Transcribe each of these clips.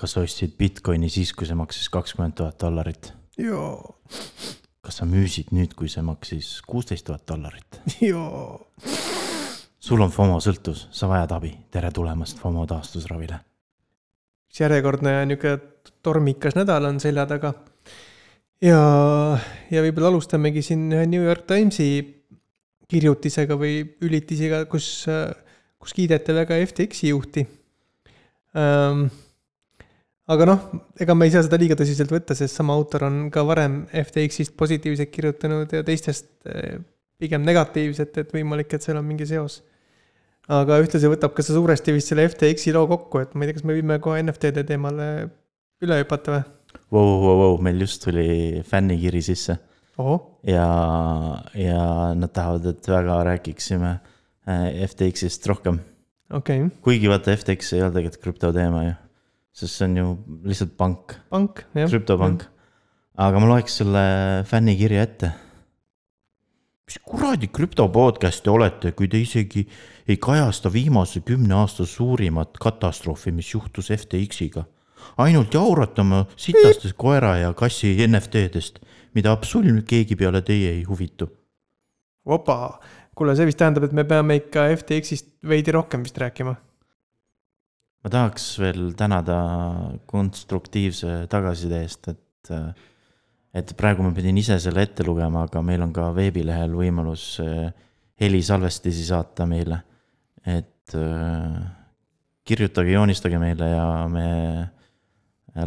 kas sa ostsid Bitcoini siis, kui see maksis kakskümmend tuhat dollarit? jaa, kas sa müüsid nüüd, kui see maksis kuusteist tuhat dollarit? jaa. sul on FOMO sõltuvus, sa vajad abi, tere tulemast FOMO taastusravile. üks järjekordne nihuke tormikas nädal on selja taga. ja, ja võib-olla alustamegi siin ühe New York Timesi kirjutisega või ülitisega, kus, kus kiideti väga FTX-i juhti ähm, aga noh, ega me ei saa seda liiga tõsiselt võtta, sest sama autor on ka varem FTX-ist positiivselt kirjutanud ja teistest eh, pigem negatiivset, et võimalik, et seal on mingi seos. aga ühtlasi võtab ka see suuresti vist selle FTX-i loo kokku, et ma ei tea, kas me võime kohe NFT-de teemale üle hüpata või? Vau, vau, vau, meil just tuli fännikiri sisse. ja, ja nad tahavad, et väga räägiksime eh, FTX-ist rohkem. okei okay.. kuigi vaata, FTX ei ole tegelikult krüptoteema ju sest see on ju lihtsalt pank. pank, jah. krüptopank. aga ma loeks selle fännikirja ette. mis kuradi krüpto podcast'i olete, kui te isegi ei kajasta viimase kümne aasta suurimat katastroofi, mis juhtus FTX-iga. ainult jaurate oma sitastest koera ja kassi NFT-dest, mida absoluutselt keegi peale teie ei huvitu. opa, kuule, see vist tähendab, et me peame ikka FTX-ist veidi rohkem vist rääkima ma tahaks veel tänada konstruktiivse tagasiside eest, et, et praegu ma pidin ise selle ette lugema, aga meil on ka veebilehel võimalus eh, helisalvestisi saata meile. et eh, kirjutage, joonistage meile ja me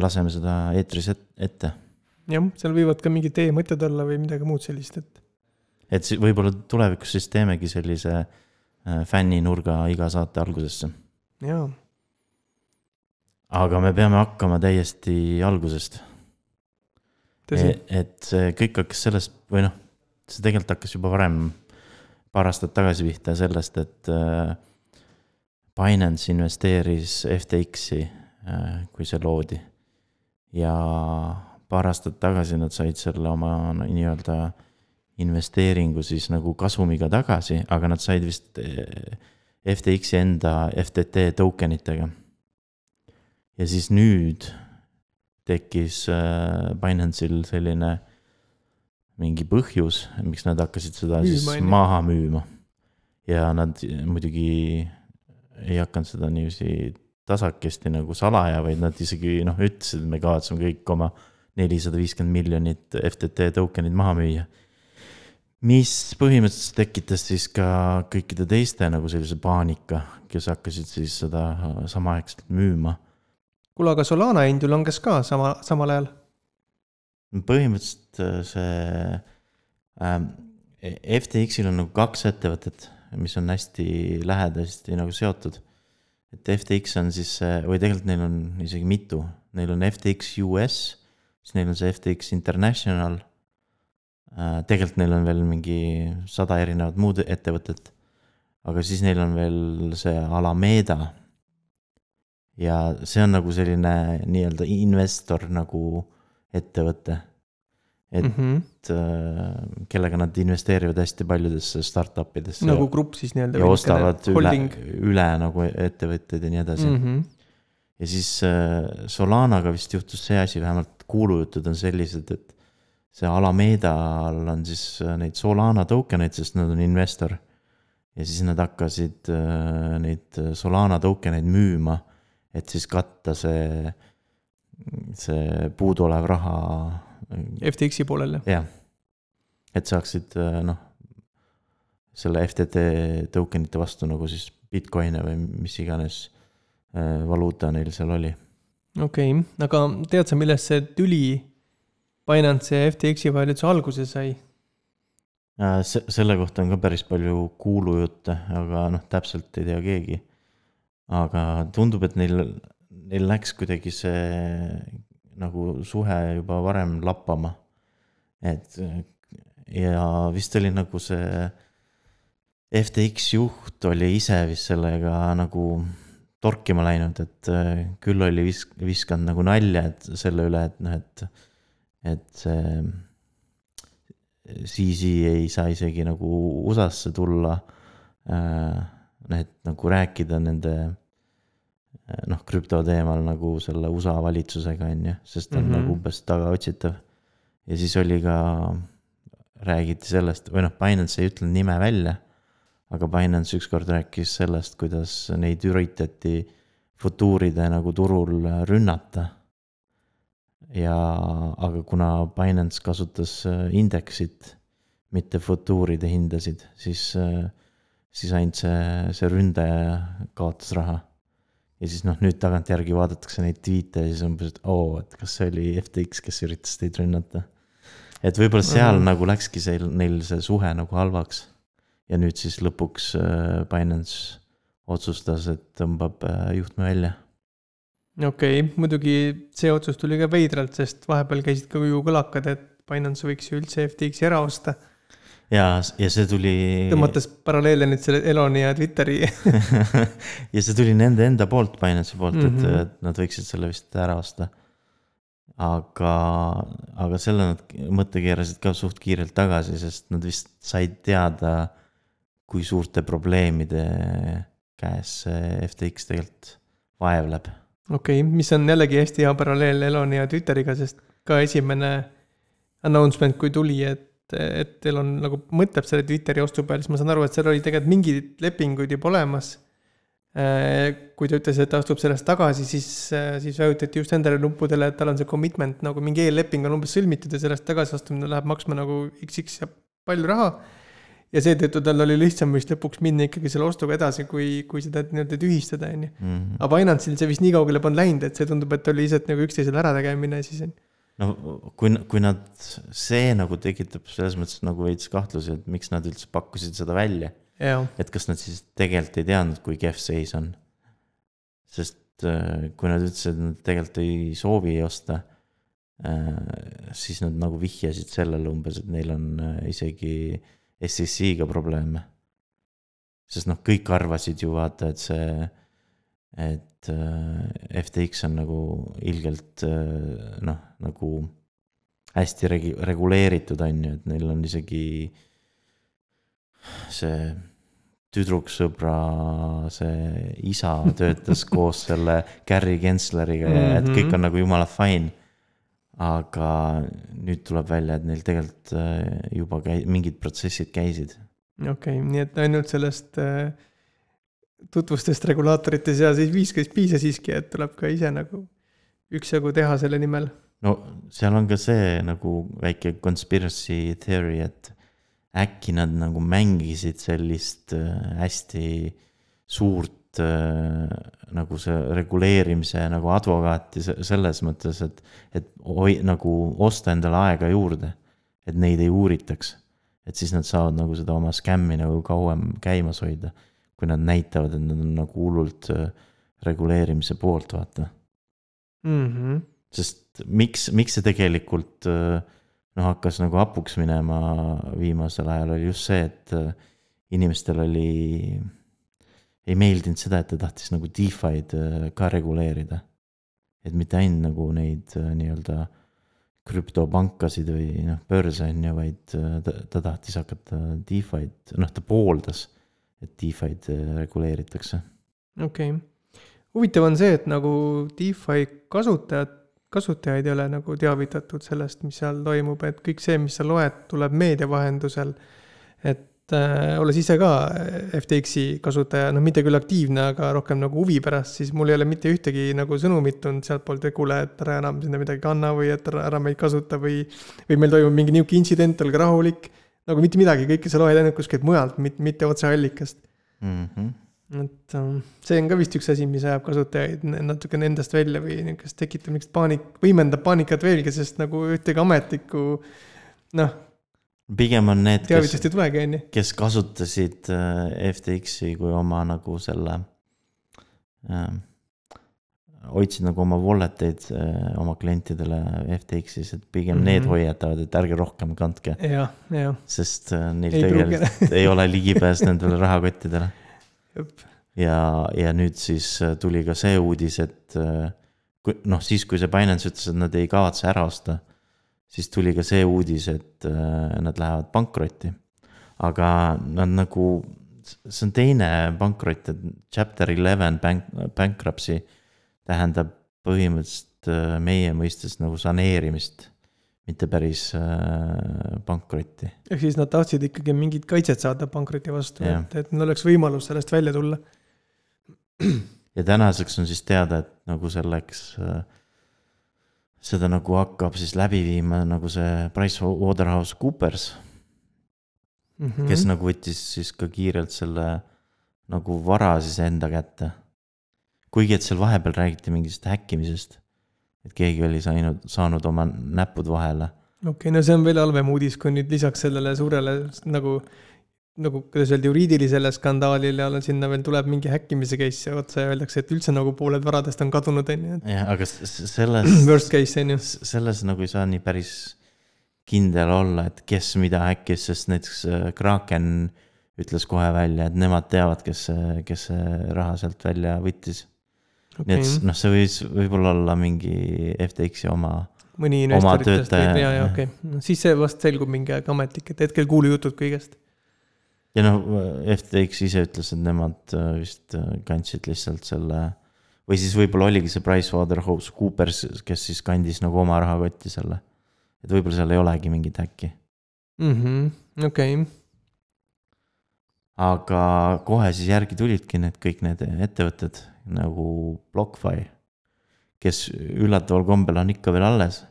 laseme seda eetris ette. jah, seal võivad ka mingid teie mõtted olla või midagi muud sellist, et. et võib-olla tulevikus siis teemegi sellise eh, fänninurga iga saate algusesse. jaa aga me peame hakkama täiesti algusest. E, et see kõik hakkas sellest või noh, see tegelikult hakkas juba varem, paar aastat tagasi pihta sellest, et äh, Binance investeeris FTX-i, äh, kui see loodi. ja paar aastat tagasi nad said selle oma nii-öelda investeeringu siis nagu kasumiga tagasi, aga nad said vist äh, FTX-i enda FTT token itega ja siis nüüd tekkis äh, Binance'il selline mingi põhjus, miks nad hakkasid seda müüma, siis enne. maha müüma. ja nad muidugi ei hakanud seda niiviisi tasakesti nagu salaja, vaid nad isegi noh, ütlesid, et me kavatseme kõik oma nelisada viiskümmend miljonit FTT token'id maha müüa. mis põhimõtteliselt tekitas siis ka kõikide teiste nagu sellise paanika, kes hakkasid siis seda samaaegselt müüma kuule, aga Solana hind ju langes ka sama, samal ajal. põhimõtteliselt äh, see ähm, FTX-il on nagu kaks ettevõtet, mis on hästi lähedasti nagu seotud. et FTX on siis, või tegelikult neil on isegi mitu, neil on FTX US, siis neil on see FTX International äh,. tegelikult neil on veel mingi sada erinevat muud ettevõtet. aga siis neil on veel see Alameda ja see on nagu selline nii-öelda investor nagu ettevõte. et mm -hmm. kellega nad investeerivad hästi paljudesse startup idesse. nagu grupp siis nii-öelda. ja ostavad üle, üle nagu ettevõtteid ja nii edasi mm. -hmm. ja siis äh, Solanaga vist juhtus see asi, vähemalt kuulujutud on sellised, et see Alamedal on siis äh, neid Solana token eid, sest nad on investor. ja siis nad hakkasid neid Solana token eid müüma et siis katta see, see puuduolev raha. FTX-i poolel, jah? jah, et saaksid noh, selle FTT tokenite vastu nagu siis Bitcoin'e või mis iganes äh, valuuta neil seal oli. okei okay., aga tead sa, millest see tüli Binance ja FTX-i vahel üldse alguse sai? Äh, selle kohta on ka päris palju kuulujutte, aga noh, täpselt ei tea keegi aga tundub, et neil, neil läks kuidagi see nagu suhe juba varem lappama. et ja vist oli nagu see FTX juht oli ise vist sellega nagu torkima läinud, et küll oli visk-, viskanud nagu nalja, et selle üle, et noh, et, et see CZ ei saa isegi nagu USA-sse tulla. noh, et nagu rääkida nende noh, krüpto teemal nagu selle USA valitsusega, on ju, sest ta on mm -hmm. nagu umbes tagaotsitav. ja siis oli ka, räägiti sellest või noh, Binance ei ütelnud nime välja. aga Binance ükskord rääkis sellest, kuidas neid üritati futuuride nagu turul rünnata. ja, aga kuna Binance kasutas indeksit, mitte futuuride hindasid, siis, siis ainult see, see ründaja kaotas raha ja siis noh, nüüd tagantjärgi vaadatakse neid tweet'e ja siis umbes, et oo, et kas see oli FTX, kes üritas teid rünnata. et võib-olla seal mm -hmm. nagu läkski see, neil see suhe nagu halvaks. ja nüüd siis lõpuks äh, Binance otsustas, et tõmbab äh, juhtme välja. okei okay,, muidugi see otsus tuli ka veidralt, sest vahepeal käisid ka ju kõlakad, et Binance võiks ju üldse FTX-i ära osta ja, ja see tuli. tõmmates paralleele nüüd selle Eloni ja Twitteri ja see tuli nende enda poolt, Binance'i poolt mm, -hmm. et, mhm. et nad võiksid selle vist ära osta. aga, aga selle nad mõtte keerasid ka suht kiirelt tagasi, sest nad vist said teada, kui suurte probleemide käes FTX tegelikult vaevleb. okei okay,, mis on jällegi hästi hea paralleel Eloni ja Twitteriga, sest ka esimene announcement, kui tuli, et et teil on nagu, mõtleb selle Twitteri ostu peale, siis ma saan aru, et seal oli tegelikult mingeid lepinguid juba olemas. Äh, kui ta ütles, et ta astub sellest tagasi, siis, äh, siis vajutati just nendele nuppudele, et tal on see commitment nagu mingi eelleping on umbes sõlmitud ja sellest tagasiastumine läheb maksma nagu XX ja palju raha. ja seetõttu tal oli lihtsam vist lõpuks minna ikkagi selle ostuga edasi, kui, kui seda nii-öelda tühistada, on ju. Mhm. aga Binance'il see vist nii kaugele polnud läinud, et see tundub, et oli lihtsalt nagu üksteisele ärategemine siis on ju no kui, kui nad, see nagu tekitab selles mõttes nagu veits kahtlusi, et miks nad üldse pakkusid seda välja. et kas nad siis tegelikult ei teadnud, kui kehv seis on. sest äh, kui nad ütlesid, et nad tegelikult ei soovi osta, äh, siis nad nagu vihjasid sellele umbes, et neil on äh, isegi SEC-ga probleeme. sest noh, kõik arvasid ju vaata, et see, et et äh, FTX on nagu ilgelt äh, noh, nagu hästi regi-, reguleeritud, on ju, et neil on isegi see tüdruksõbra, see isa töötas koos selle Gary Gensleriga ja et kõik mhm. on nagu jumala fine. aga nüüd tuleb välja, et neil tegelikult äh, juba käi-, mingid protsessid käisid. okei okay,, nii et ainult sellest äh tutvustest regulaatorite seas ei viiska, piisa siiski, et tuleb ka ise nagu üksjagu teha selle nimel. no seal on ka see nagu väike conspiracy theory, et äkki nad nagu mängisid sellist äh, hästi suurt äh, nagu see reguleerimise nagu advokaati selles mõttes, et, et oi, nagu osta endale aega juurde, et neid ei uuritaks. et siis nad saavad nagu seda oma skämmi nagu kauem käimas hoida kui nad näitavad, et nad on nagu hullult äh, reguleerimise poolt, vaata mm. -hmm. sest miks, miks see tegelikult äh, noh, hakkas nagu hapuks minema viimasel ajal, oli just see, et äh, inimestel oli, ei meeldinud seda, et ta tahtis nagu DeFi'd ka reguleerida. et mitte ainult nagu neid nii-öelda krüptopankasid või noh, börse on ju, vaid ta, ta tahtis hakata DeFi'd, noh, ta pooldas et DeFi'd äh, reguleeritakse. okei okay., huvitav on see, et nagu DeFi kasutajad, kasutajaid ei ole nagu teavitatud sellest, mis seal toimub, et kõik see, mis sa loed, tuleb meedia vahendusel. et äh, olles ise ka FTX-i kasutaja, noh, mitte küll aktiivne, aga rohkem nagu huvi pärast, siis mul ei ole mitte ühtegi nagu sõnumit tulnud sealtpoolt, et kuule, et ära enam sinna midagi kanna või et ära, ära meid kasuta või, või meil toimub mingi nihuke intsident, olge rahulik nagu mitte midagi, sa loed ainult kuskilt mujalt, mitte, mitte otseallikast mm. -hmm et um, see on ka vist üks asi, mis ajab kasutajaid natukene endast välja või niisugust tekitab niisugust paanik, võimendab paanikat veelgi, sest nagu ühtegi ametlikku noh. pigem on need, kes, kes kasutasid äh, FTX-i kui oma nagu selle äh, hoidsid nagu oma wallet eid äh, oma klientidele FTX-is, et pigem mm -hmm. need hoiatavad, et ärge rohkem kandke. sest äh, neil ei tegelikult ei ole ligipääs nendele rahakottidele. ja, ja nüüd siis äh, tuli ka see uudis, et kui noh, siis kui see Binance ütles, et nad ei kavatse ära osta, siis tuli ka see uudis, et nad lähevad pankrotti. aga nad nagu see on teine pankrot, et chapter eleven bank, bankruptcy tähendab põhimõtteliselt äh, meie mõistes nagu saneerimist, mitte päris äh, pankrotti. ehk siis nad tahtsid ikkagi mingit kaitset saada pankroti vastu, et, et neil oleks võimalus sellest välja tulla. ja tänaseks on siis teada, et nagu selleks äh, seda nagu hakkab siis läbi viima nagu see Pricewaterhouse Coopers mm. -hmm. kes nagu võttis siis ka kiirelt selle nagu vara siis enda kätte kuigi, et seal vahepeal räägiti mingist häkkimisest. et keegi oli saanud, saanud oma näpud vahele. okei okay,, no see on veel halvem uudis, kui nüüd lisaks sellele suurele nagu, nagu kuidas öelda, juriidilisele skandaalile sinna veel tuleb mingi häkkimise case otsa ja öeldakse, et üldse nagu pooled varadest on kadunud, on ju. jah, aga selles. Worst case, on ju. selles nagu ei saa nii päris kindel olla, et kes mida häkkis, sest näiteks äh, Kraken ütles kohe välja, et nemad teavad, kes, kes raha sealt välja võttis okay.. nii et noh, see võis võib-olla olla mingi FTX-i oma. mõni investoritest, ja, ja okei okay., siis see vast selgub mingi aeg ametlik, et hetkel kuulujutud kõigest. ja noh, FTX ise ütles, et nemad äh, vist äh, kandsid lihtsalt selle või siis võib-olla oligi see Pricewaterhouse Coopers, kes siis kandis nagu oma rahakotti selle. et võib-olla seal ei olegi mingit häkki -hmm.. okei. Aga kohe siis järgi tulidki need kõik need ettevõtted nagu BlockFi, kes üllataval kombel on ikka veel alles.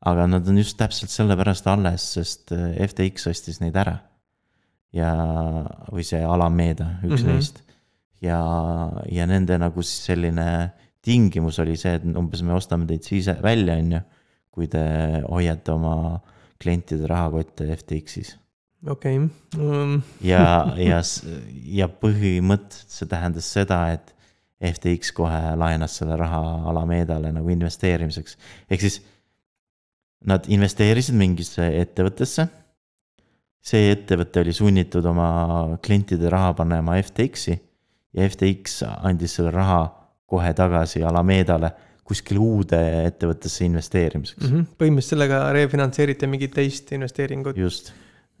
aga nad on just täpselt sellepärast alles, sest äh, FTX ostis neid ära. ja, või see Alameda, üks mm -hmm. neist. ja, ja nende nagu siis selline tingimus oli see, et umbes me ostame teid siis välja, on ju, kui te hoiate oma klientide rahakotte FTX-is okei okay. um.... ja, ja, ja põhimõtteliselt see tähendas seda, et FTX kohe laenas selle raha Alamedale nagu investeerimiseks. ehk siis nad investeerisid mingisse ettevõttesse. see ettevõte oli sunnitud oma klientide raha panema FTX-i ja FTX andis selle raha kohe tagasi Alamedale kuskile uude ettevõttesse investeerimiseks mm. -hmm. põhimõtteliselt sellega refinantseeriti mingit teist investeeringut. just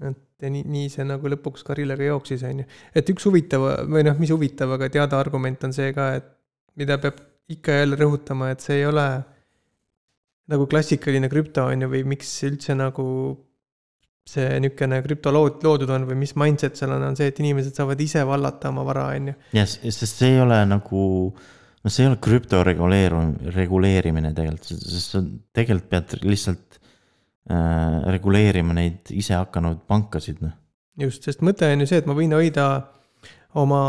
et nii, nii see nagu lõpuks karjääriga jooksis, on ju. et üks huvitav või noh, mis huvitav, aga teada argument on see ka, et mida peab ikka ja jälle rõhutama, et see ei ole nagu klassikaline krüpto, on ju, või miks üldse nagu see niisugune krüpto lood, loodud on või mis mindset seal on, on see, et inimesed saavad ise vallata oma vara, on ju. jah, sest see ei ole nagu, no see ei ole krüpto reguleerum-, reguleerimine tegelikult, sest sa tegelikult pead lihtsalt reguleerima neid ise hakanud pankasid, noh. just, sest mõte on ju see, et ma võin hoida oma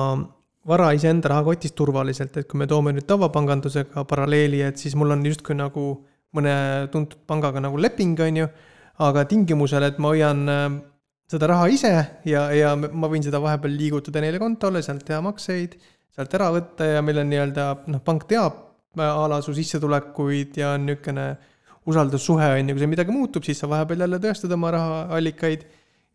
vara iseenda rahakotis turvaliselt, et kui me toome nüüd tavapangandusega paralleeli, et siis mul on justkui nagu mõne tuntud pangaga nagu leping, on ju, aga tingimusel, et ma hoian äh, seda raha ise ja, ja ma võin seda vahepeal liigutada neile kontole, sealt teha makseid, sealt ära võtta ja meil on nii-öelda noh, pank teab a la su sissetulekuid ja on niisugune usaldussuhe on ju, kui seal midagi muutub, siis sa vahepeal jälle tõestad oma rahaallikaid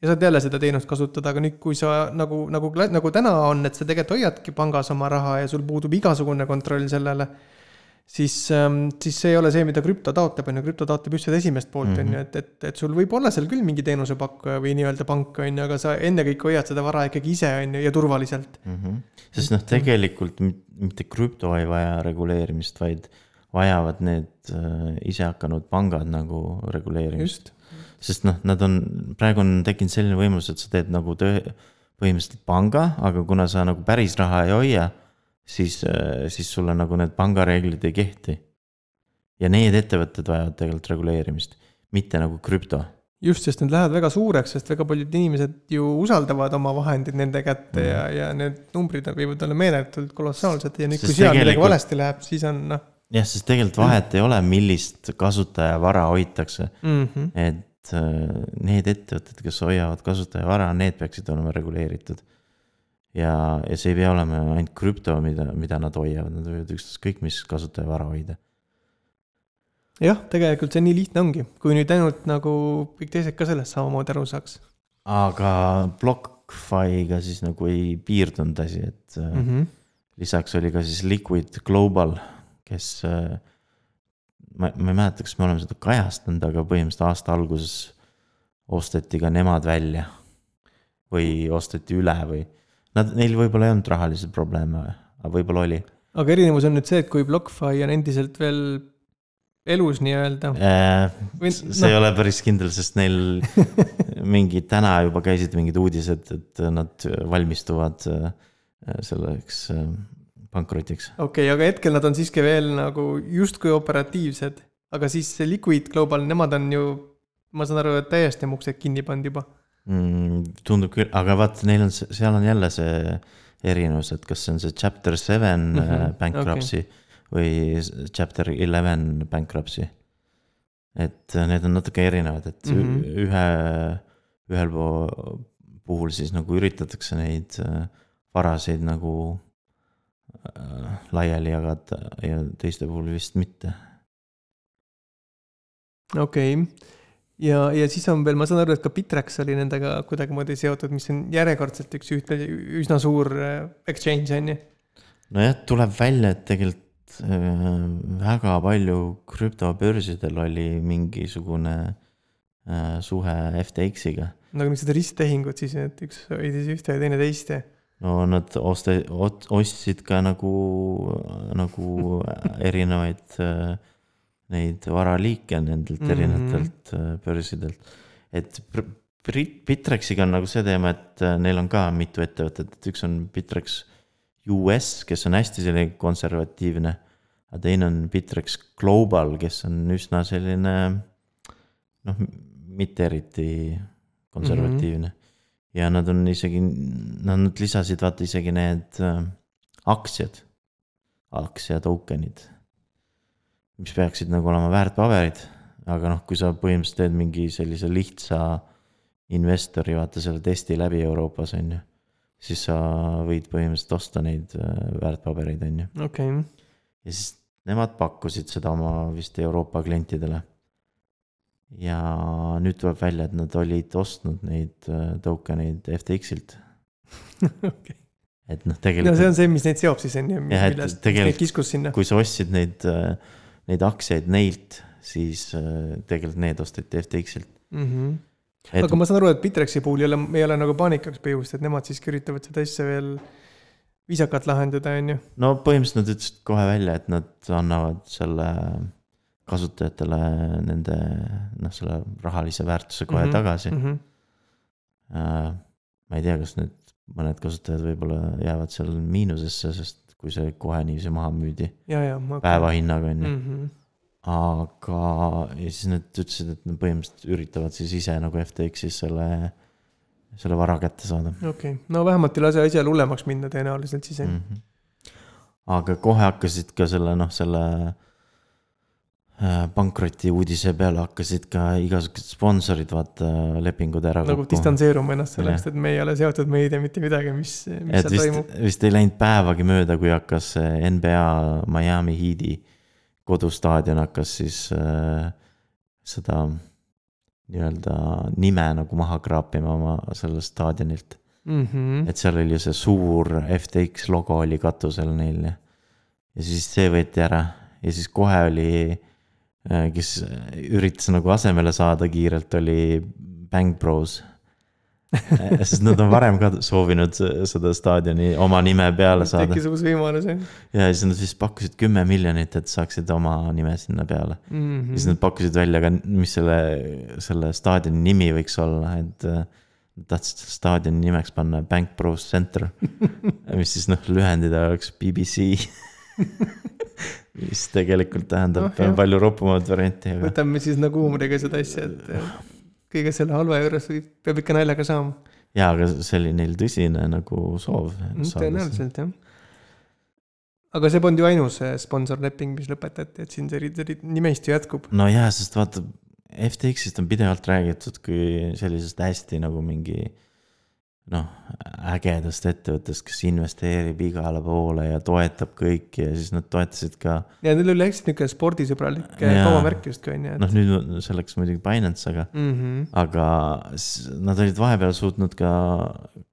ja saad jälle seda teenust kasutada, aga nüüd, kui sa nagu, nagu, nagu täna on, et sa tegelikult hoiadki pangas oma raha ja sul puudub igasugune kontroll sellele, siis, ähm, siis see ei ole see, mida krüpto taotleb, on ju, krüpto taotleb just seda esimest poolt, on ju, mhm. et, et, et sul võib olla seal küll mingi teenusepakkuja või nii-öelda pank, on ju, aga sa ennekõike hoiad seda vara ikkagi ise, on ju, ja turvaliselt mm. -hmm. sest noh, tegelikult mitte krüpto ei vaja reguleerimist, vaid vajavad need äh, isehakanud pangad nagu reguleerimist. sest noh, nad on, praegu on tekkinud selline võimalus, et sa teed nagu töö, põhimõtteliselt panga, aga kuna sa nagu päris raha ei hoia, siis, äh, siis sulle nagu need pangareeglid ei kehti. ja need ettevõtted vajavad tegelikult reguleerimist, mitte nagu krüpto just, sest need lähevad väga suureks, sest väga paljud inimesed ju usaldavad oma vahendid nende kätte mm. ja, ja need numbrid võivad olla meeletult kolossaalsed ja nüüd, kui seal midagi valesti läheb, siis on noh jah, sest tegelikult vahet ei ole, millist kasutaja vara hoitakse mm. -hmm. et äh, need ettevõtted, kes hoiavad kasutaja vara, need peaksid olema reguleeritud. ja, ja see ei pea olema ainult krüpto, mida, mida nad hoiavad, nad võivad ükskõik mis kasutaja vara hoida. jah, tegelikult see nii lihtne ongi, kui nüüd ainult nagu kõik teised ka sellest samamoodi aru saaks. aga BlockFi'ga siis nagu ei piirdunud asi, et mm -hmm. lisaks oli ka siis Liquid Global kes, äh, ma, ma ei mäleta, kas me oleme seda kajastanud, aga põhimõtteliselt aasta alguses osteti ka nemad välja. või osteti üle või nad, neil võib-olla ei olnud rahalisi probleeme aga võib-olla oli aga erinevus on nüüd see, et kui BlockFi on endiselt veel elus nii-öelda äh,. see no. ei ole päris kindel, sest neil mingi täna juba käisid mingid uudised, et nad valmistuvad äh, selleks äh, pankrotiks. okei okay,, aga hetkel nad on siiski veel nagu justkui operatiivsed, aga siis see Liquid Global, nemad on ju, ma saan aru, et täiesti oma uksed kinni pannud juba mm,. tundub küll, aga vaat neil on, seal on jälle see erinevus, et kas see on see chapter seven mm -hmm. bankruptcy okay. või chapter eleven bankruptcy. et äh, need on natuke erinevad, et mm -hmm. ühe, ühel puhul siis nagu üritatakse neid äh, varasid nagu laiali jagada ja teiste puhul vist mitte. okei okay ja, ja siis on veel, ma saan aru, et ka Bittrex oli nendega kuidagimoodi seotud, mis on järjekordselt üks ühte, üsna suur äh, exchange on ju. nojah, tuleb välja, et tegelikult äh, väga palju krüptobörsidel oli mingisugune äh, suhe FTX-iga. no aga miks seda risttehingut siis, et üks hoidis ühte ja teine teist ja? No nad osta-, ostsid ka nagu, nagu erinevaid äh, neid varaliike nendelt mm -hmm. erinevatelt äh, börsidelt. et Bitrexiga on nagu see teema, et äh, neil on ka mitu ettevõtet, et üks on Bitrex US, kes on hästi selline konservatiivne. aga teine on Bitrex Global, kes on üsna selline noh, mitte eriti konservatiivne mm. -hmm. Ja nad on isegi, nad lisasid vaata isegi need äh, aktsiad, aktsia token'id mis peaksid nagu olema väärtpaberid. aga noh, kui sa põhimõtteliselt teed mingi sellise lihtsa investori, vaata selle testi läbi Euroopas, on ju. siis sa võid põhimõtteliselt osta neid äh, väärtpabereid, on ju. okei okay.. ja siis nemad pakkusid seda oma vist Euroopa klientidele. Ja nüüd tuleb välja, et nad olid ostnud neid äh, token eid FTX-ilt okay. et noh, tegelikult. no see on see, mis neid seob siis on ju. jah, et tegelikult, kui sa ostsid neid äh, neid aktsiaid neilt, siis äh, tegelikult need osteti FTX-ilt mm. -hmm. Et... aga ma saan aru, et Bitrexi puhul ei ole, ei ole nagu paanikaks põhjust, et nemad siiski üritavad seda asja veel viisakalt lahendada, on ju. no põhimõtteliselt nad ütlesid kohe välja, et nad annavad selle kasutajatele nende noh, selle rahalise väärtuse kohe mm -hmm. tagasi mm. -hmm. Uh, ma ei tea, kas nüüd mõned kasutajad võib-olla jäävad seal miinusesse, sest kui see kohe niiviisi maha müüdi. päevahinnaga on ju. Mhm. aga, ja siis nad ütlesid, et nad põhimõtteliselt üritavad siis ise nagu FTX-is selle, selle vara kätte saada. okei okay., no vähemalt ei lase asjal hullemaks minna tõenäoliselt siis mm. -hmm. aga kohe hakkasid ka selle noh, selle pankroti uudise peale hakkasid ka igasugused sponsorid, vaata, lepingud ära nagu distantseeruma ennast sellest, et me ei ole seotud, me ei tea mitte midagi, mis, mis et seal vist, toimub. vist ei läinud päevagi mööda, kui hakkas NBA Miami Heat'i kodustaadion hakkas siis äh, seda nii-öelda nime nagu maha kraapima oma sellelt staadionilt mm. -hmm. et seal oli ju see suur FTX logo oli katusel neil ja, ja siis see võeti ära ja siis kohe oli Äh, kes üritas nagu asemele saada kiirelt, oli Bang Bros äh, sest nad on varem ka soovinud seda staadioni oma nime peale saada. tekkis uus võimalus, jah. ja siis nad vist pakkusid kümme miljonit, et saaksid oma nime sinna peale mm. -hmm. ja siis nad pakkusid välja ka, mis selle, selle staadioni nimi võiks olla, et äh, tahtsid staadioni nimeks panna Bank Bros Center mis siis noh, lühendida oleks BBC mis tegelikult tähendab no, palju ropumat varianti aga.... võtame siis nagu huumoriga seda asja, et kõige selle halva juures peab ikka naljaga saama. jaa, aga see oli neil tõsine nagu soov. Mm, tõenäoliselt jah. aga see polnud ju ainus eh, sponsorleping, mis lõpetati, et siin see, see nimistu jätkub. no jaa, sest vaata, FTX-ist on pidevalt räägitud kui sellisest hästi nagu mingi noh, ägedast ettevõttest, kes investeerib igale poole ja toetab kõiki ja siis nad toetasid ka. ja neil oli hästi niisugune spordisõbralik kaubamärk justkui on ju. noh, nüüd selleks muidugi Binance, aga mm, -hmm. aga nad olid vahepeal suutnud ka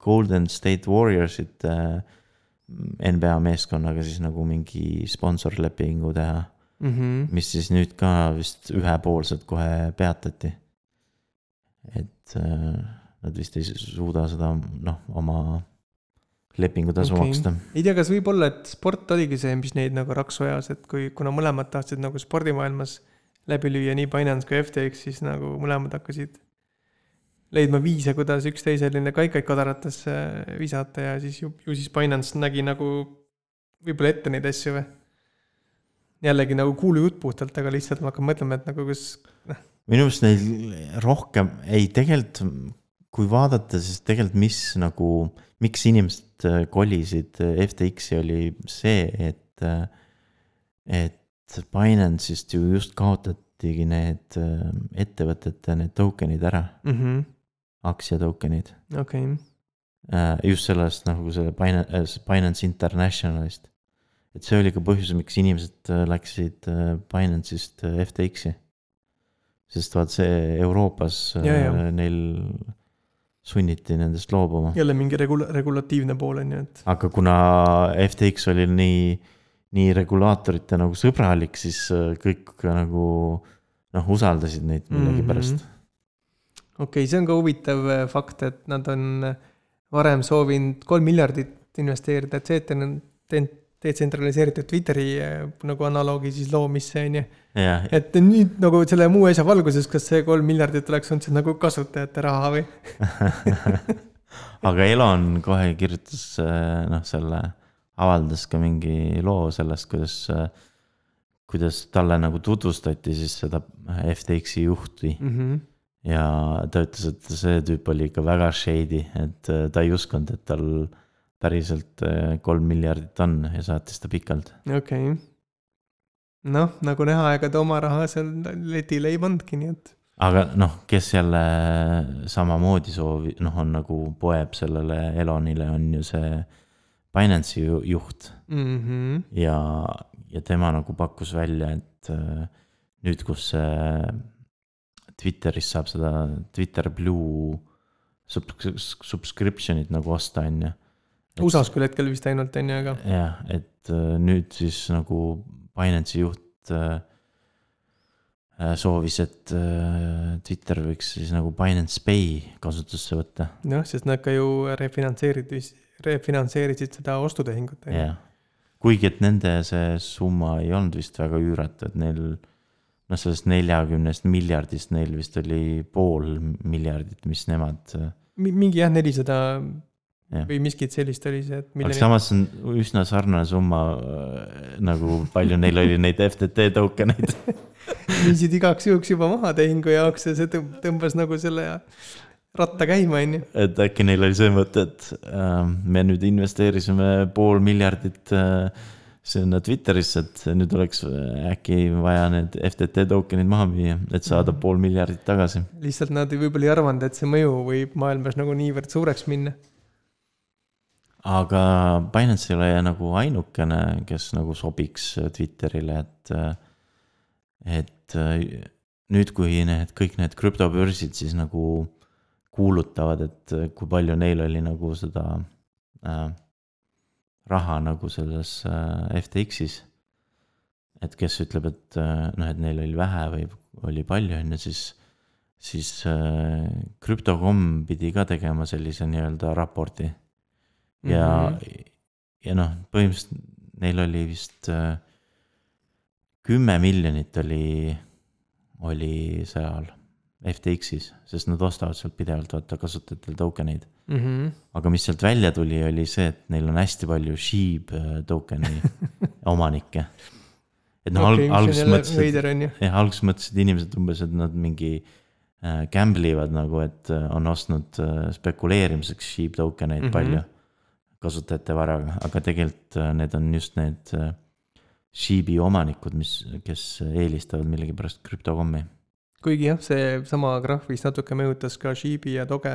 Golden State Warriorsit äh, NBA meeskonnaga siis nagu mingi sponsorlepingu teha mm. -hmm. mis siis nüüd ka vist ühepoolselt kohe peatati. et äh, nad vist ei suuda seda noh, oma lepingutasu Okei. maksta. ei tea, kas võib-olla, et sport oligi see, mis neid nagu raksu ajas, et kui, kuna mõlemad tahtsid nagu spordimaailmas läbi lüüa, nii Binance kui FTX, siis nagu mõlemad hakkasid leidma viise, kuidas üksteisele kaikaid kodaratesse visata ja siis ju, ju siis Binance nägi nagu võib-olla ette neid asju või? jällegi nagu kuulujutt puhtalt, aga lihtsalt ma hakkan mõtlema, et nagu kas, minu meelest neil rohkem, ei tegelikult kui vaadata, siis tegelikult mis nagu, miks inimesed äh, kolisid äh, FTX-i oli see, et, et Binance'ist ju just kaotatigi need äh, ettevõtete need token'id ära, mhmh, aktsiatoken'id. okei, just sellest nagu see Binance, Binance Internationalist. et see oli ka põhjus, miks inimesed äh, läksid äh, Binance'ist äh, FTX-i. sest vaat see Euroopas Ja, ja. äh, neil sunniti nendest loobuma, jälle mingi regula-, regulatiivne pool on ju, et aga kuna FTX oli nii, nii regulaatorite nagu sõbralik, siis äh, kõik nagu noh, usaldasid neid millegipärast mm. -hmm. okei okay,, see on ka huvitav äh, fakt, et nad on äh, varem soovinud kolm miljardit investeerida, et detsentraliseeritud Twitteri äh, nagu analoogi siis loomisse, on ju. et nüüd nagu selle muu asja valguses, kas see kolm miljardit oleks olnud siis nagu kasutajate raha või? aga Elon kohe kirjutas äh, noh, selle, avaldas ka mingi loo sellest, kuidas, kuidas talle nagu tutvustati siis seda FTX-i juhti Mm -hmm. ja ta ütles, et see tüüp oli ikka väga shady, et äh, ta ei uskunud, et tal päriselt äh, kolm miljardit on ja saatis ta pikalt. okei okay.. noh, nagu näha, ega ta oma raha seal letile ei pannudki, nii et aga noh, kes jälle samamoodi soovi, noh, on nagu poeb sellele Elonile, on ju see Binance'i ju- juht mm. -hmm. ja, ja tema nagu pakkus välja, et äh, nüüd, kus see Twitteris saab seda Twitter Blue sub- subscription'it nagu osta, on ju. USA-s küll hetkel vist ainult on ju, aga jah, et äh, nüüd siis nagu Binance'i juht äh, äh, soovis, et Twitter võiks siis nagu Binance Pay kasutusse võtta, noh, sest nad ka ju refinantseerid, refinantseerisid seda ostutehingut. jah. kuigi, et nende see summa ei olnud vist väga üüratu, et neil noh, sellest neljakümnest miljardist neil vist oli pool miljardit, mis nemad mingi jah, nelisada Jah. või miskit sellist oli see, et aga samas on üsna sarnane summa äh, nagu palju neil oli neid FTT token eid. viisid igaks juhuks juba maha tehingu jaoks ja see tõmb- tõmbas nagu selle ratta käima, on ju. et äkki neil oli see mõte, et äh, me nüüd investeerisime pool miljardit äh, sinna Twitterisse, et nüüd oleks äkki vaja need FTT token'id maha müüa, et saada Mhm. pool miljardit tagasi. lihtsalt nad võib-olla ei arvanud, et see mõju võib maailmas nagu niivõrd suureks minna. Aga Binance ei ole nagu ainukene, kes nagu sobiks Twitterile, et, et nüüd, kui need kõik need krüptobörsid siis nagu kuulutavad, et kui palju neil oli nagu seda äh, raha nagu selles äh, FTX-is. et kes ütleb, et äh, noh, et neil oli vähe või oli palju, on ju, siis, siis äh, krüptokomm pidi ka tegema sellise nii-öelda raporti ja mm. -hmm. ja noh, põhimõtteliselt neil oli vist äh, kümme miljonit oli, oli seal FTX-is, sest nad ostavad sealt pidevalt vaata kasutajatel token eid. mm. -hmm. aga mis sealt välja tuli, oli see, et neil on hästi palju Sheeb äh, token'i omanikke. et noh okay,, alguses mõtlesid, jah, alguses mõtlesid inimesed umbes, et nad mingi äh, gamble ivad nagu, et äh, on ostnud äh, spekuleerimiseks sheep token eid mm. -hmm. palju kasutajate varaga, aga tegelikult äh, need on just need äh, sheep'i omanikud, mis, kes eelistavad millegipärast krüptokommi. kuigi jah, seesama graaf vist natuke mõjutas ka Shibi ja Doge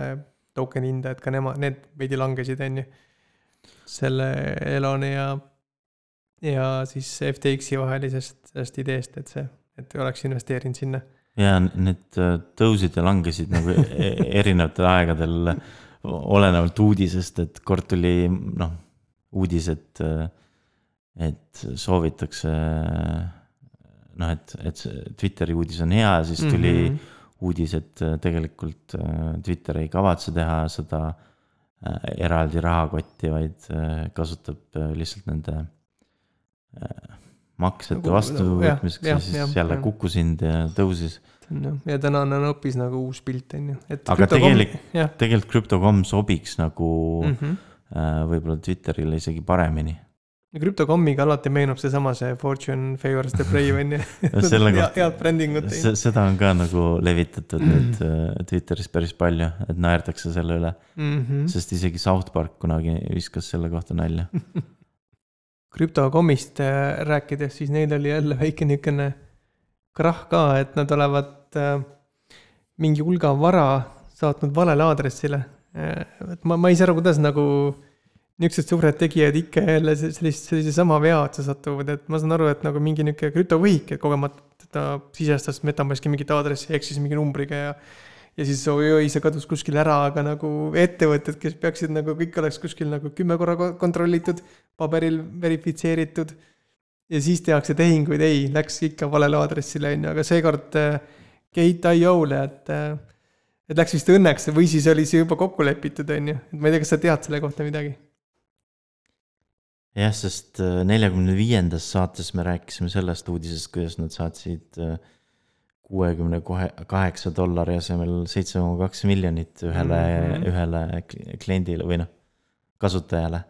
token hinda, et ka nemad, need veidi langesid, on ju. selle Eloni ja, ja siis FTX-i vahelisest, sellest ideest, et see, et oleks investeerinud sinna. ja need äh, tõusid ja langesid nagu e- erinevatel aegadel, olenevalt uudisest, et kord tuli noh, uudis, et, et soovitakse noh, et, et see Twitteri uudis on hea, siis tuli mm. -hmm. uudis, et tegelikult äh, Twitter ei kavatse teha seda äh, eraldi rahakotti, vaid äh, kasutab lihtsalt nende maksete Nagu- vastuvõtmiseks ja siis jälle kukkus hind ja tõusis. Ja tänane on hoopis nagu uus pilt, on ju. Aga tegelik- jah tegelikult Crypto.com sobiks nagu mm. -hmm. võib-olla Twitterile isegi paremini. ja krüptokommiga alati meenub seesama see Fortune favors the brave on ju. head brändingut seda on ka nagu levitatud nüüd äh, Twitteris päris palju, et naerdakse selle üle, Mhm. sest isegi South Park kunagi viskas selle kohta nalja. krüptokommist äh, rääkides, siis neil oli jälle väike niisugune krahh ka, et nad olevat äh, mingi hulga vara saatnud valele aadressile. et ma, ma ei saa aru, kuidas nagu niisugused suured tegijad ikka jälle se- sellist, sellise sama vea otsa satuvad, et ma saan aru, et nagu mingi niisugune krüptovõhik, et kogemata ta sisestas Metamaski mingit aadressi, eksis mingi numbriga ja ja siis oi-oi, see kadus kuskile ära, aga nagu ettevõtted, kes peaksid nagu kõik oleks kuskil nagu kümme korra ko- kontrollitud, paberil verifitseeritud. Ja siis tehakse tehinguid, ei, läks ikka valele aadressile, on ju, aga seekord äh, Gate.io-le, et äh, et läks vist õnneks või siis oli see juba kokku lepitud, on ju, et ma ei tea, kas sa tead selle kohta midagi? jah, sest äh, neljakümne viiendas saates me rääkisime sellest uudisest, kuidas nad saatsid kuuekümne kohe, kaheksa dollari asemel seitse koma kaks miljonit ühele mm. -hmm. ühele kli- kliendile või noh, kasutajale.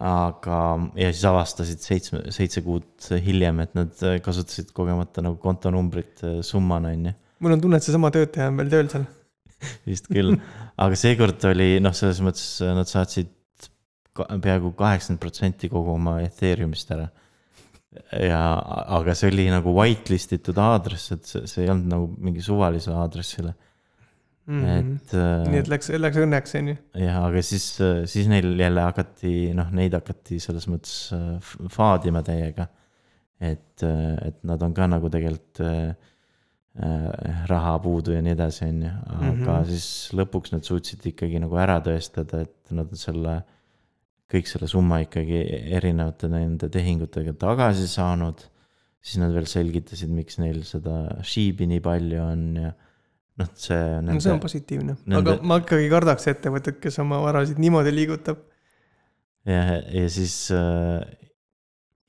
aga, ja siis avastasid seitsme, seitse kuud hiljem, et nad äh, kasutasid kogemata nagu kontonumbrit äh, summana, on ju mul on tunne, et seesama töötaja on veel tööl seal. vist küll, aga seekord oli noh, selles mõttes nad saatsid peaaegu kaheksakümmend protsenti kogu oma Ethereumist ära. ja, aga see oli nagu whitelist itud aadress, et see, see ei olnud nagu mingi suvalisele aadressile mm, -hmm. et Mhm. nii et äh, läks, läks õnneks, on ju. jah, aga siis, siis neil jälle hakati, noh, neid hakati selles mõttes äh, faadima täiega. et, et nad on ka nagu tegelikult äh, äh, raha puudu ja nii edasi, on ju, aga mm. -hmm. siis lõpuks nad suutsid ikkagi nagu ära tõestada, et nad on selle, kõik selle summa ikkagi erinevate nende tehingutega tagasi saanud. siis nad veel selgitasid, miks neil seda sheep'i nii palju on ja noh, see. no see on positiivne, nende- aga ma ikkagi kardaks ettevõtet, kes oma varasid niimoodi liigutab. ja, ja siis,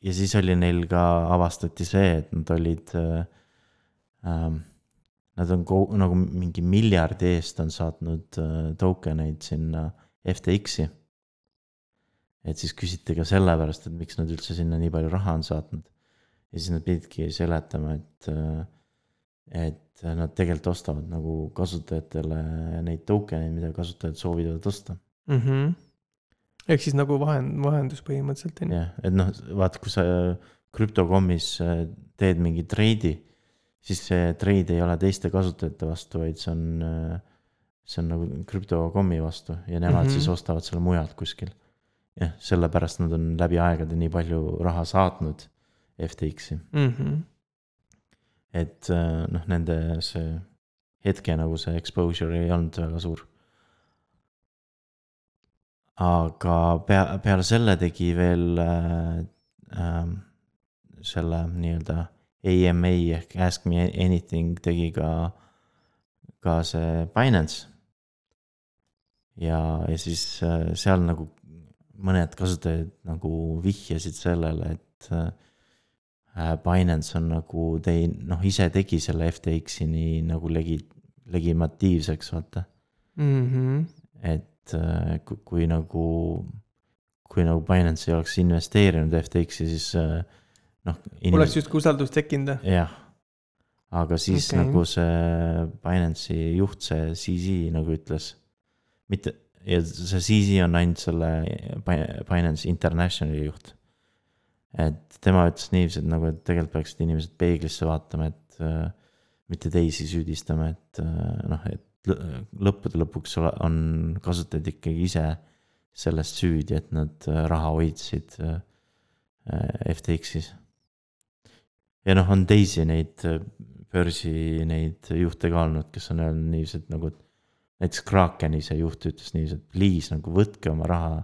ja siis oli neil ka, avastati see, et nad olid äh,. Ähm, Nad on ko- nagu mingi miljardi eest on saatnud äh, token eid sinna FTX-i. et siis küsiti ka sellepärast, et miks nad üldse sinna nii palju raha on saatnud. ja siis nad pididki seletama, et äh,, et nad tegelikult ostavad nagu kasutajatele neid token eid, mida kasutajad soovivad osta mm. -hmm. ehk siis nagu vahend, vahendus põhimõtteliselt on ju. jah, et noh, vaata, kui sa krüptokommis äh, teed mingi treidi, siis see treid ei ole teiste kasutajate vastu, vaid see on, see on nagu krüptokommi vastu ja nemad mm. -hmm. siis ostavad selle mujalt kuskil. jah, sellepärast nad on läbi aegade nii palju raha saatnud FTX-i, Mm -hmm. Et äh, noh, nende see hetke nagu see exposure ei olnud väga suur. aga pea, peale selle tegi veel äh, äh, selle nii-öelda AMA ehk Ask me anything tegi ka, ka see Binance. ja, ja siis äh, seal nagu mõned kasutajad nagu vihjasid sellele, et äh, Binance on nagu tei-, noh, ise tegi selle FTX-i nii nagu legi-, legimatiivseks, vaata. Mm -hmm. et äh, kui, kui nagu, kui nagu Binance ei oleks investeerinud FTX-i, siis äh, noh. oleks justkui usaldust tekkinud või? jah, aga siis okay. nagu see Binance'i juht, see CZ nagu ütles, mitte, ja see CZ on ainult selle Bi- Binance Internationali juht. Et tema ütles niiviisi, et nagu, et tegelikult peaksid inimesed peeglisse vaatama, et äh, mitte teisi süüdistama, et äh, noh, et lõ- lõppude lõpuks on kasutajad ikkagi ise sellest süüdi, et nad äh, raha hoidsid äh, äh, FTX-is ja noh, on teisi neid äh, börsi neid juhte ka olnud, kes on öelnud niiviisi, et nagu, et näiteks Krakeni see juht ütles niiviisi, et please nagu võtke oma raha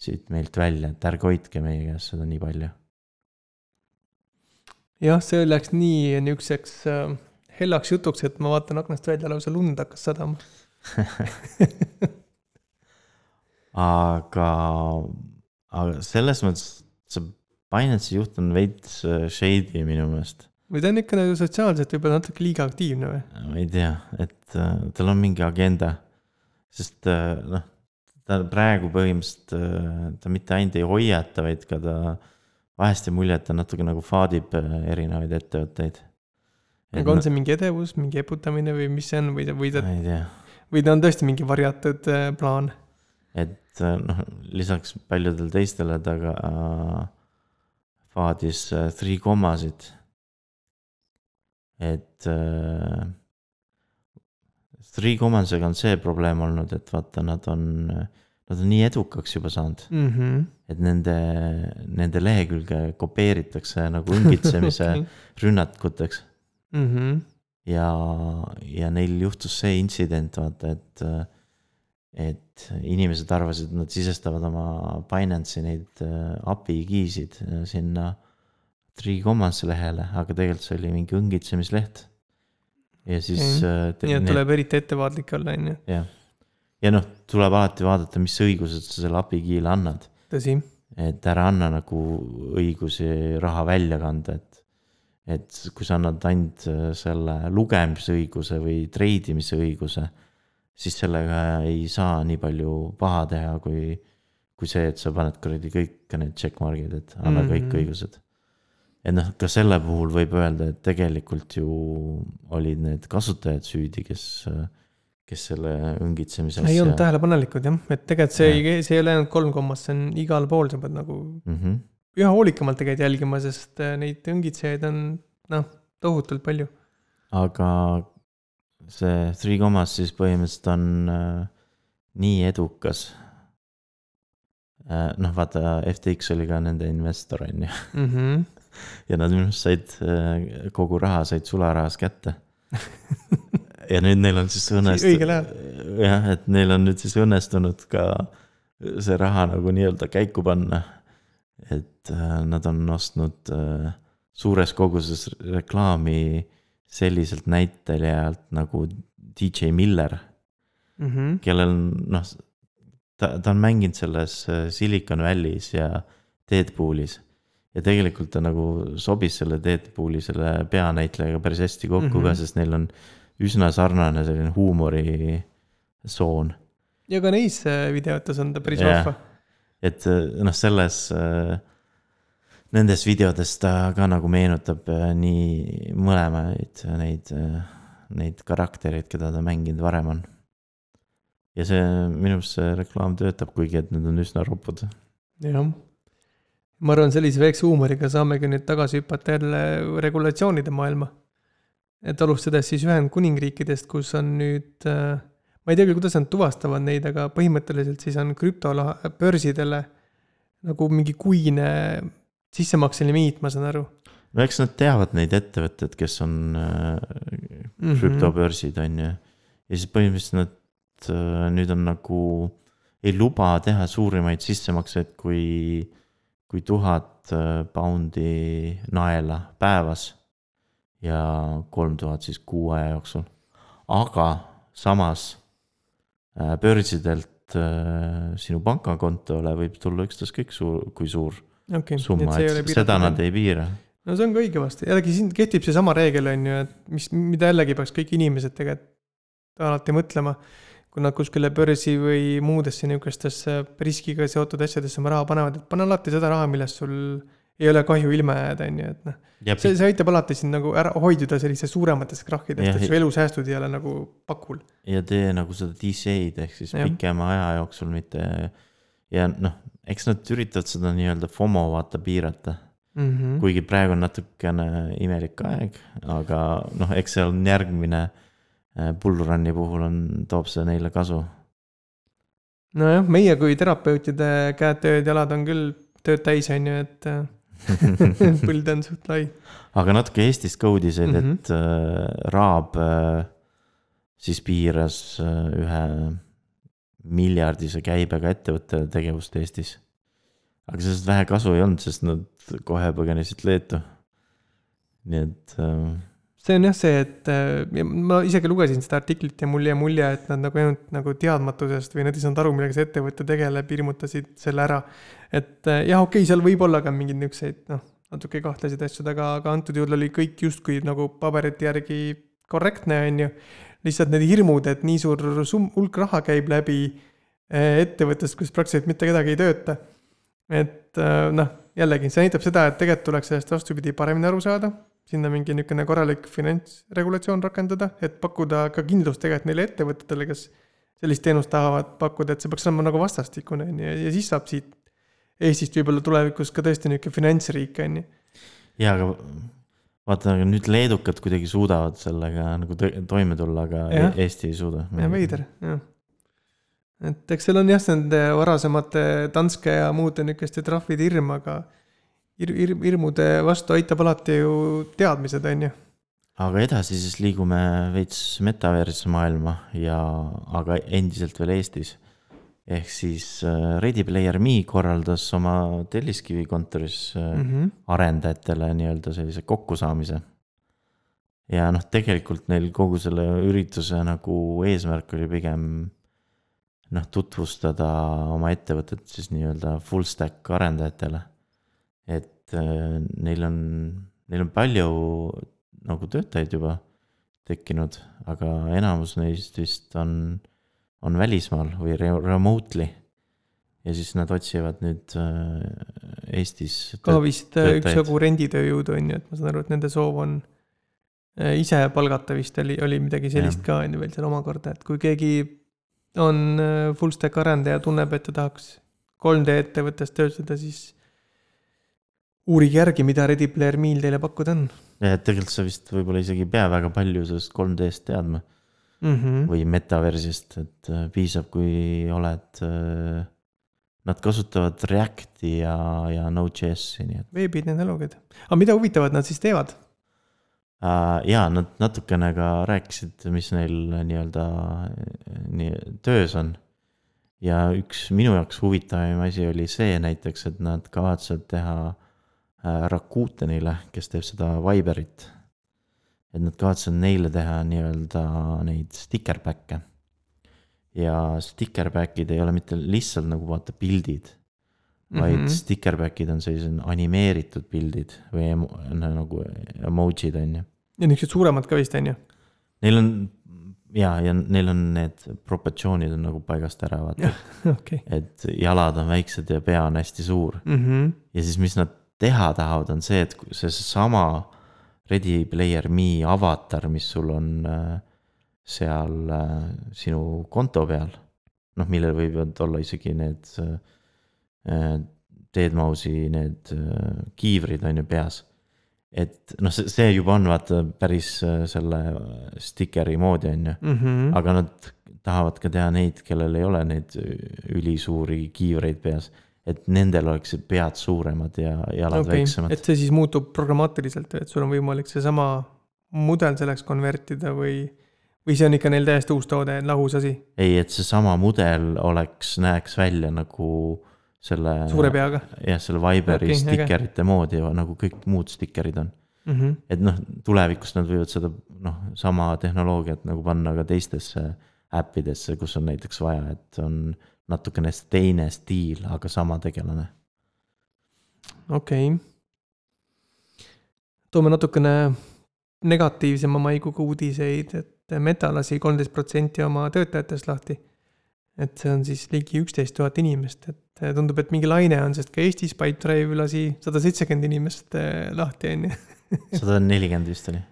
siit meilt välja, et ärge hoidke meie käest seda nii palju. jah, see läks nii niisuguseks äh, hellaks jutuks, et ma vaatan aknast välja, lausa lund hakkas sadama. aga, aga selles mõttes see Binance'i juht on veits äh, shady minu meelest. või ta on ikka nagu sotsiaalselt võib-olla natuke liiga aktiivne või? ma ei tea, et äh, tal on mingi agenda, sest äh, noh, ta praegu põhimõtteliselt äh,, ta mitte ainult ei hoiata, vaid ka ta vahest jääb mulje, et ta natuke nagu faadib äh, erinevaid ettevõtteid. aga on see mingi edevus, mingi eputamine või mis see on või või ta, ma ei tea, või ta on tõesti mingi varjatud äh, plaan? et äh, noh, lisaks paljudele teistele ta ka äh, faadis äh, Three Commasid. et äh, Three Commasega on see probleem olnud, et vaata, nad on, nad on nii edukaks juba saanud mm. -hmm. et nende, nende lehekülge kopeeritakse nagu õngitsemise Okei. rünnakuteks mm. -hmm. ja, ja neil juhtus see intsident, vaata, et, et inimesed arvasid, et nad sisestavad oma Binance'i neid äh, API key'sid äh, sinna Three Commas lehele, aga tegelikult see oli mingi õngitsemisleht. ja siis äh, nii et need- tuleb eriti ettevaatlik olla, on ju, jah, ja noh, tuleb alati vaadata, mis õigused sa selle API key'le annad tõsi. et ära anna nagu õigusi raha välja kanda, et. et kui sa annad ainult äh, selle lugemisõiguse või treidimise õiguse, siis sellega ei saa nii palju paha teha, kui, kui see, et sa paned kuradi kõik need checkmark'id, et anna mm -hmm. kõik Mhm. õigused. et noh, ka selle puhul võib öelda, et tegelikult ju olid need kasutajad süüdi, kes, kes selle õngitsemise ei olnud tähelepanelikud jah, et tegelikult see Jah. ei, see ei ole ainult kolm kommast, see on igal pool, sa pead nagu mm. -hmm. üha hoolikamalt tegelikult jälgima, sest äh, neid õngitsejaid on noh, tohutult palju. aga see Three Commas siis põhimõtteliselt on äh, nii edukas äh,. noh, vaata FTX oli ka nende investor on ju Mm -hmm. ja nad minu arust said äh, kogu raha said sularahas kätte. ja nüüd neil on siis õnnestunud. Jah, et neil on nüüd siis õnnestunud ka see raha nagu nii-öelda käiku panna. et äh, nad on ostnud äh, suures koguses reklaami selliselt näitlejalt nagu DJ Miller, Mm -hmm. kellel on noh, ta, ta on mänginud selles äh, Silicon Valley's ja Deadpoolis. ja tegelikult ta nagu sobis selle Deadpooli selle peanäitlejaga päris hästi kokku mm -hmm. ka, Mhm. sest neil on üsna sarnane selline huumorisoon. ja ka neis äh, videotes on ta päris vahva. et äh, noh, selles, nendes videodes ta ka nagu meenutab äh, nii mõlemaid neid, neid karaktereid, keda ta mänginud varem on. ja see, minu arust see reklaam töötab, kuigi et need on üsna ropud. jah. ma arvan, sellise väikse huumoriga saamegi nüüd tagasi hüpata jälle regulatsioonide maailma. Et alustades siis Ühendkuningriikidest, kus on nüüd äh, ma ei tea küll, kuidas nad tuvastavad neid, aga põhimõtteliselt siis on krüptobörsidele nagu mingi kuine sissemakse limiit, ma saan aru no eks nad teavad neid ettevõtteid, kes on äh, mm -hmm. krüptobörsid on ju. ja siis põhimõtteliselt nad äh, nüüd on nagu, ei luba teha suurimaid sissemakseid kui, kui tuhat poundi naela päevas. Ja kolm tuhat siis kuu aja jooksul. aga samas äh, börsidelt äh, sinu pangakontole võib tulla ükstaskõik suur, kui suur okei, summa, et seda nad ei piira. no see on ka õige vast, jällegi siin kehtib seesama reegel on ju, et mis, mida jällegi peaks kõik inimesed tegelikult alati mõtlema. kui nad kuskile börsi või muudesse niisugustesse riskiga seotud asjadesse oma raha panevad, et pane alati seda raha, millest sul ei ole kahju ilma jääda, on ju, et noh. ja see, see aitab alati sind nagu ära hoiduda sellistest suurematest krahhidest, et su elusäästud ei ole nagu pakul. ja tee nagu seda DCA-d ehk siis Jah. pikema aja jooksul, mitte. ja noh, eks nad üritavad seda nii-öelda FOMO vaata piirata, Mm -hmm. kuigi praegu on natukene imelik aeg, aga noh, eks see on järgmine äh, bullrun'i puhul on, toob see neile kasu. nojah, meie kui terapeutide käed-tööd-jalad on küll tööd täis, on ju, et äh, põld on suht lai. aga natuke Eestist ka uudiseid mm, Mhm. -hmm. et äh, Raab äh, siis piiras äh, ühe miljardise käibega ettevõtte tegevust Eestis. aga sellest vähe kasu ei olnud, sest nad kohe põgenesid Leetu. nii et äh, see on jah see, et ja ma isegi lugesin seda artiklit ja mul jäi mulje, et nad nagu ainult nagu teadmatusest või nad ei saanud aru, millega see ettevõte tegeleb, hirmutasid selle ära. et jah, okei okay,, seal võib olla ka mingeid niisuguseid noh, natuke kahtlaseid asju, aga, aga antud juhul oli kõik justkui nagu paberite järgi korrektne, on ju. lihtsalt need hirmud, et nii suur sum-, hulk raha käib läbi eh, ettevõttest, kus praktiliselt mitte kedagi ei tööta. et noh, jällegi, see näitab seda, et tegelikult tuleks sellest vastupidi paremini aru saada sinna mingi niisugune korralik finantsregulatsioon rakendada, et pakkuda ka kindlust tegelikult neile ettevõtetele, kes sellist teenust tahavad pakkuda, et see peaks olema nagu vastastikune, on ju, ja siis saab siit Eestist võib-olla tulevikus ka tõesti niisugune finantsriik, on ju. jaa, aga vaata, aga nüüd leedukad kuidagi suudavad sellega nagu toime tulla, aga ja. E-, Eesti ei suuda. jah, veider, jah. et eks seal on jah, nende varasemate Danske ja muude niisuguste trahvide hirm, aga hir-, hir-, hirmude vastu aitab alati ju teadmised, on ju. aga edasi siis liigume veits metaverse maailma ja, aga endiselt veel Eestis. ehk siis äh, Ready Player Me korraldas oma Telliskivi kontoris mm -hmm. arendajatele nii-öelda sellise kokkusaamise. ja noh, tegelikult neil kogu selle ürituse nagu eesmärk oli pigem noh, tutvustada oma ettevõtet siis nii-öelda full stack arendajatele et äh, neil on, neil on palju nagu töötajaid juba tekkinud, aga enamus neist vist on, on välismaal või remotely. ja siis nad otsivad nüüd äh, Eestis. ka vist äh, üksjagu renditööjõudu on ju, et ma saan aru, et nende soov on ise palgata vist oli, oli midagi sellist ja. ka on ju veel seal omakorda, et kui keegi on full stack arendaja, tunneb, et ta tahaks 3D ettevõttes töötada, siis uurige järgi, mida Ready Player Me'l teile pakkuda on. ja, et tegelikult sa vist võib-olla isegi ei pea väga palju sellest 3D-st teadma mm. -hmm. või metaversist, et äh, piisab, kui oled äh,. Nad kasutavad Reacti ja, ja Node.js-i, nii et. elukad. aga mida huvitavat nad siis teevad uh,? jaa, nad natukene ka rääkisid, mis neil nii-öelda nii töös on ja üks minu jaoks huvitavam asi oli see näiteks, et nad kavatsevad teha Äh, Rakutenile, kes teeb seda Viberit. et nad kavatsevad neile teha nii-öelda neid stickerback'e. ja stickerback'id ei ole mitte lihtsalt nagu vaata pildid, vaid mm -hmm. stickerback'id on sellised animeeritud pildid või emo, nagu emoji'd on ju. ja niisugused suuremad ka vist on ju? Neil on ja, ja neil on need proportsioonid on nagu paigast ära, vaata. Okay. et jalad on väiksed ja pea on hästi suur mm. -hmm. ja siis, mis nad teha tahavad, on see, et seesama Ready Player Me avatar, mis sul on äh, seal äh, sinu konto peal. noh, millel võivad olla isegi need äh, Deadmausi need kiivrid on ju peas. et noh, see, see juba on vaata päris selle stikeri moodi on ju mm, -hmm. aga nad tahavad ka teha neid, kellel ei ole neid ülisuuri kiivreid peas et nendel oleksid pead suuremad ja jalad okay. väiksemad. et see siis muutub programmaatiliselt, et sul on võimalik seesama mudel selleks konvertida või, või see on ikka neil täiesti uus toode, lahus asi? ei, et seesama mudel oleks, näeks välja nagu selle. suure peaga? jah, selle Viberi okay, stikerite okay. moodi, nagu kõik muud stikerid on mm. -hmm. et noh, tulevikus nad võivad seda noh, sama tehnoloogiat nagu panna ka teistesse äppidesse, kus on näiteks vaja, et on natukene teine stiil, aga sama tegelane. okei okay.. toome natukene negatiivsema maiguga uudiseid, et Meta lasi kolmteist protsenti oma töötajatest lahti. et see on siis ligi üksteist tuhat inimest, et tundub, et mingi laine on, sest ka Eestis Pipedrive lasi sada seitsekümmend inimest eh, lahti, on ju. sada nelikümmend vist oli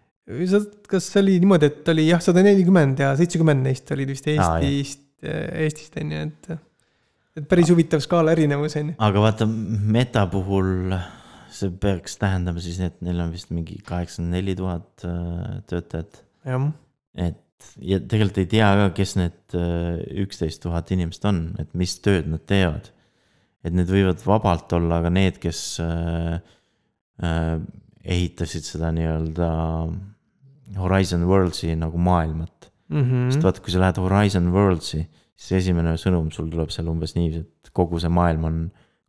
kas see oli niimoodi, et oli jah, sada nelikümmend ja seitsekümmend neist olid vist Eestist Eestist on ju, et. et päris huvitav skaala erinevus on ju. aga vaata, meta puhul see peaks tähendama siis, et neil on vist mingi kaheksakümmend neli tuhat äh, töötajat. et ja tegelikult ei tea ka, kes need äh, üksteist tuhat inimest on, et mis tööd nad teevad. et need võivad vabalt olla ka need, kes äh, ehitasid seda nii-öelda Horizon Worldsi nagu maailmat mm. -hmm. sest vaata, kui sa lähed Horizon Worldsi, siis esimene sõnum sul tuleb seal umbes niiviisi, et kogu see maailm on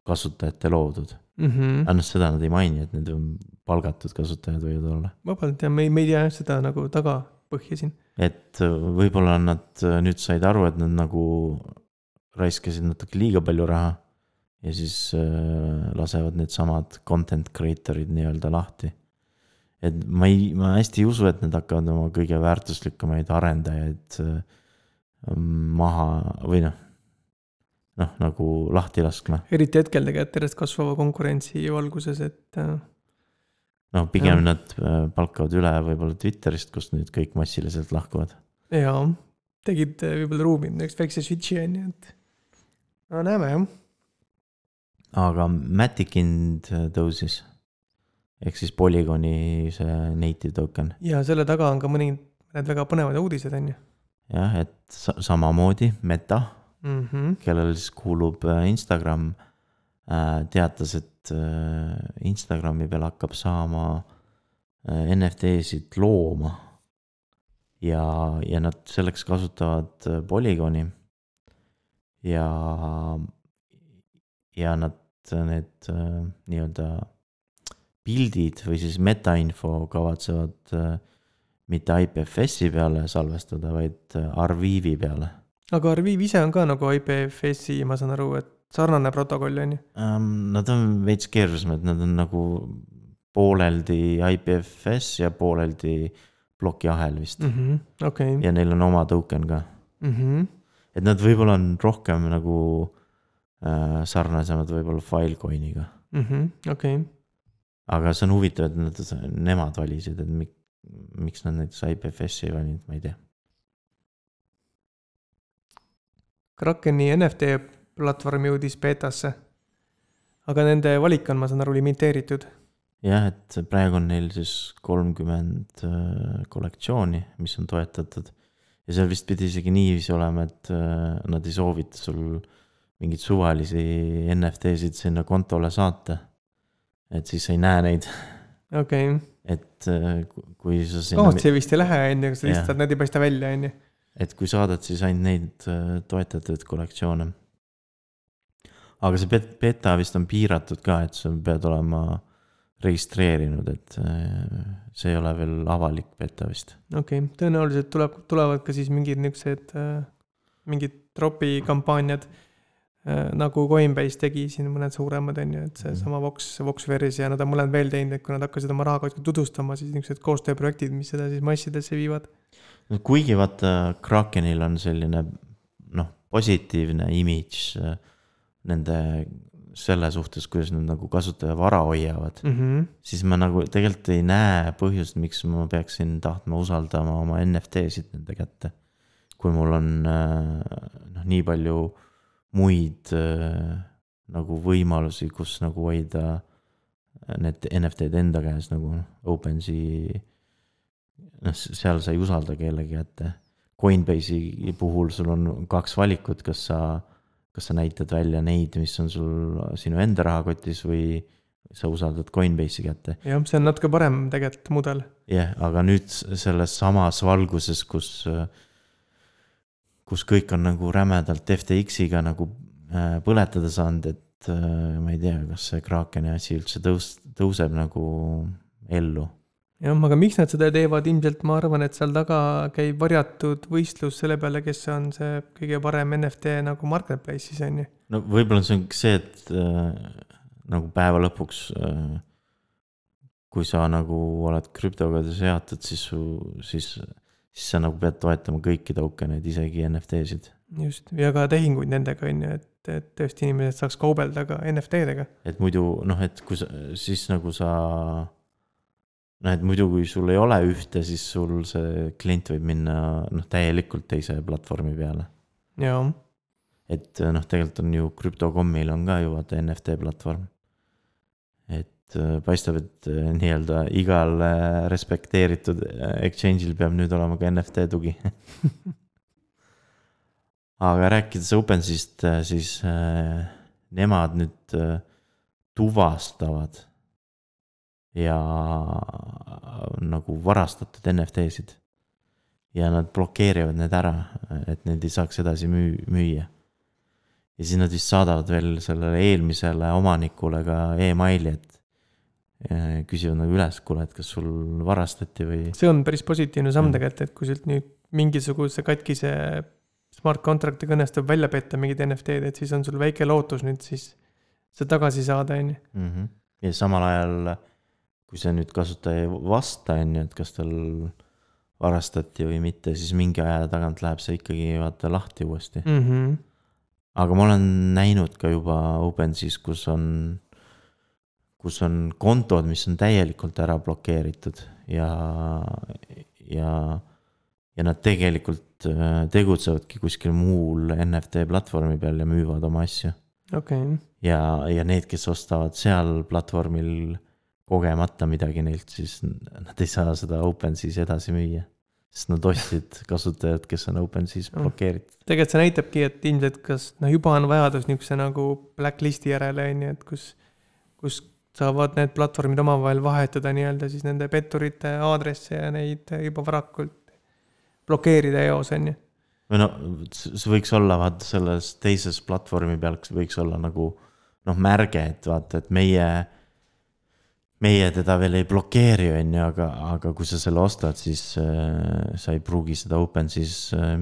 kasutajate loodud mm. -hmm. aga noh, seda nad ei maini, et need on palgatud kasutajad võivad olla. vabalt ja me ei, me ei tea jah seda nagu tagapõhja siin. et äh, võib-olla nad äh, nüüd said aru, et nad nagu raiskasid natuke liiga palju raha ja siis äh, lasevad needsamad content creator'id nii-öelda lahti. Et ma ei, ma hästi ei usu, et nad hakkavad oma kõige väärtuslikumaid arendajaid äh, maha või noh, noh nagu lahti laskma. eriti hetkel tegelikult järjest kasvava konkurentsi valguses, et äh, noh, pigem Jah. nad äh, palkavad üle võib-olla Twitterist, kust nüüd kõik massiliselt lahkuvad. ja tegid võib-olla ruumi üks väikse switch'i on ju, et no näeme jah. aga äh, tõusis. Ehk siis Polygoni see native token. ja selle taga on ka mõni, mõned väga põnevad uudised on ju jah, et sa samamoodi Meta, mm. -hmm. kellel siis kuulub äh, Instagram, teatas, et äh, Instagrami peal hakkab saama äh, NFT-sid looma. ja, ja nad selleks kasutavad äh, Polygoni. ja, ja nad, need äh, nii-öelda pildid või siis metainfo kavatsevad äh, mitte IPFS-i peale salvestada, vaid äh, Arvivi peale aga Arviv ise on ka nagu IPFS-i, ma saan aru, et sarnane protokoll on ju. um,. Nad on veits keerulisemad, nad on nagu pooleldi IPFS ja pooleldi plokiahel vist mm. Mhm. okei, ja neil on oma token ka, Mhm. et nad võib-olla on rohkem nagu äh, sarnasemad võib-olla Filecoiniga. Mhm. okei, aga see on huvitav, et nad, nemad valisid, et mik, miks nad näiteks IPFS-i ei valinud, ma ei tea. Krakeni NFT platvorm jõudis beetasse. aga nende valik on, ma saan aru, limiteeritud. jah, et praegu on neil siis kolmkümmend äh, kollektsiooni, mis on toetatud. ja seal vist pidi isegi niiviisi olema, et äh, nad ei soovita sul mingeid suvalisi NFT-sid sinna kontole saata. Et siis sa ei näe neid, okei okay., et äh, ku- kui sa sinna, kaotsi vist ei lähe, on ju, sa lihtsalt, need ei paista välja, on ju. et kui saadad, siis ainult neid äh, toetatud kollektsioone. aga see bet- beta vist on piiratud ka, et sa pead olema registreerinud, et äh, see ei ole veel avalik beta vist. okei okay., tõenäoliselt tuleb, tulevad ka siis mingid niisugused äh,, mingid tropi kampaaniad. Nagu Coinbase tegi siin mõned suuremad on ju, et seesama Vox, Voxverse ja nad on mõlemad veel teinud, et kui nad hakkasid oma raha kuskil tutvustama, siis niisugused koostööprojektid, mis seda siis massidesse viivad. kuigi vaata, Krakenil on selline noh, positiivne imidž äh, nende selle suhtes, kuidas nad nagu kasutaja vara hoiavad, Mm -hmm. siis ma nagu tegelikult ei näe põhjust, miks ma peaksin tahtma usaldama oma NFT-sid nende kätte. kui mul on äh, noh, nii palju muid äh, nagu võimalusi, kus nagu hoida need NFT-d enda käes nagu OpenSea. noh, seal sa ei usalda kellegi kätte. Coinbase'i puhul sul on kaks valikut, kas sa, kas sa näitad välja neid, mis on sul sinu enda rahakotis või sa usaldad Coinbase'i kätte. jah, see on natuke parem tegelikult mudel. jah yeah,, aga nüüd selles samas valguses, kus, kus kõik on nagu rämedalt FTX-iga nagu äh, põletada saanud, et äh, ma ei tea, kas see Krakeni asi üldse tõus-, tõuseb nagu ellu. jah, aga miks nad seda teevad, ilmselt ma arvan, et seal taga käib varjatud võistlus selle peale, kes on see kõige parem NFT nagu marketplace'is on ju. no võib-olla see on see, et äh, nagu päeva lõpuks äh, kui sa nagu oled krüptoga seotud, siis su, siis, siis sa nagu pead toetama kõiki tokeneid, isegi NFT-sid. just, ja ka tehinguid nendega on ju, et, et tõesti inimesed saaks kaubelda ka NFT-dega. et muidu noh, et kui sa, siis nagu sa. noh, et muidu, kui sul ei ole ühte, siis sul see klient võib minna noh, täielikult teise platvormi peale. jaa, et noh, tegelikult on ju krüptokommil on ka ju vaata NFT platvorm. Äh, paistab, et äh, nii-öelda igal äh, respekteeritud exchange'il peab nüüd olema ka NFT tugi. aga rääkides OpenSea'st, siis nemad nüüd tuvastavad ja nagu varastatud NFT-sid. ja nad blokeerivad need ära, et neid ei saaks edasi müü-, müüa. ja siis nad vist saadavad veel sellele eelmisele omanikule ka emaili, et küsivad nagu üles, kuule, et kas sul varastati või. see on päris positiivne samm tegelikult, et kui sealt nüüd mingisuguse katkise smart contract'iga õnnestub välja petta mingid NFT-d, et siis on sul väike lootus nüüd siis see tagasi saada, on ju. Mhm. ja samal ajal, kui see nüüd kasutaja ei vasta, on ju, et kas tal varastati või mitte, siis mingi aja tagant läheb see ikkagi vaata lahti uuesti mm. -hmm. aga ma olen näinud ka juba OpenSea's, kus on, kus on kontod, mis on täielikult ära blokeeritud ja, ja, ja nad tegelikult äh, tegutsevadki kuskil muul NFT platvormi peal ja müüvad oma asju. okei okay. ja, ja need, kes ostavad seal platvormil kogemata midagi neilt, siis nad ei saa seda OpenSea's edasi müüa sest nad ostsid kasutajad, kes on OpenSea's blokeeritud. tegelikult see näitabki, et ilmselt kas noh, juba on vajadus niisuguse nagu blacklist'i järele, on ju, et kus, kus saavad need platvormid omavahel vahetada nii-öelda siis nende petturite aadresse ja neid juba varakult blokeerida eos, on ju. või no see võiks olla vaata selles teises platvormi peal võiks olla nagu noh, märge, et vaata, et meie meie teda veel ei blokeeri, on ju, aga, aga kui sa selle ostad, siis äh, sa ei pruugi seda OpenSea's äh,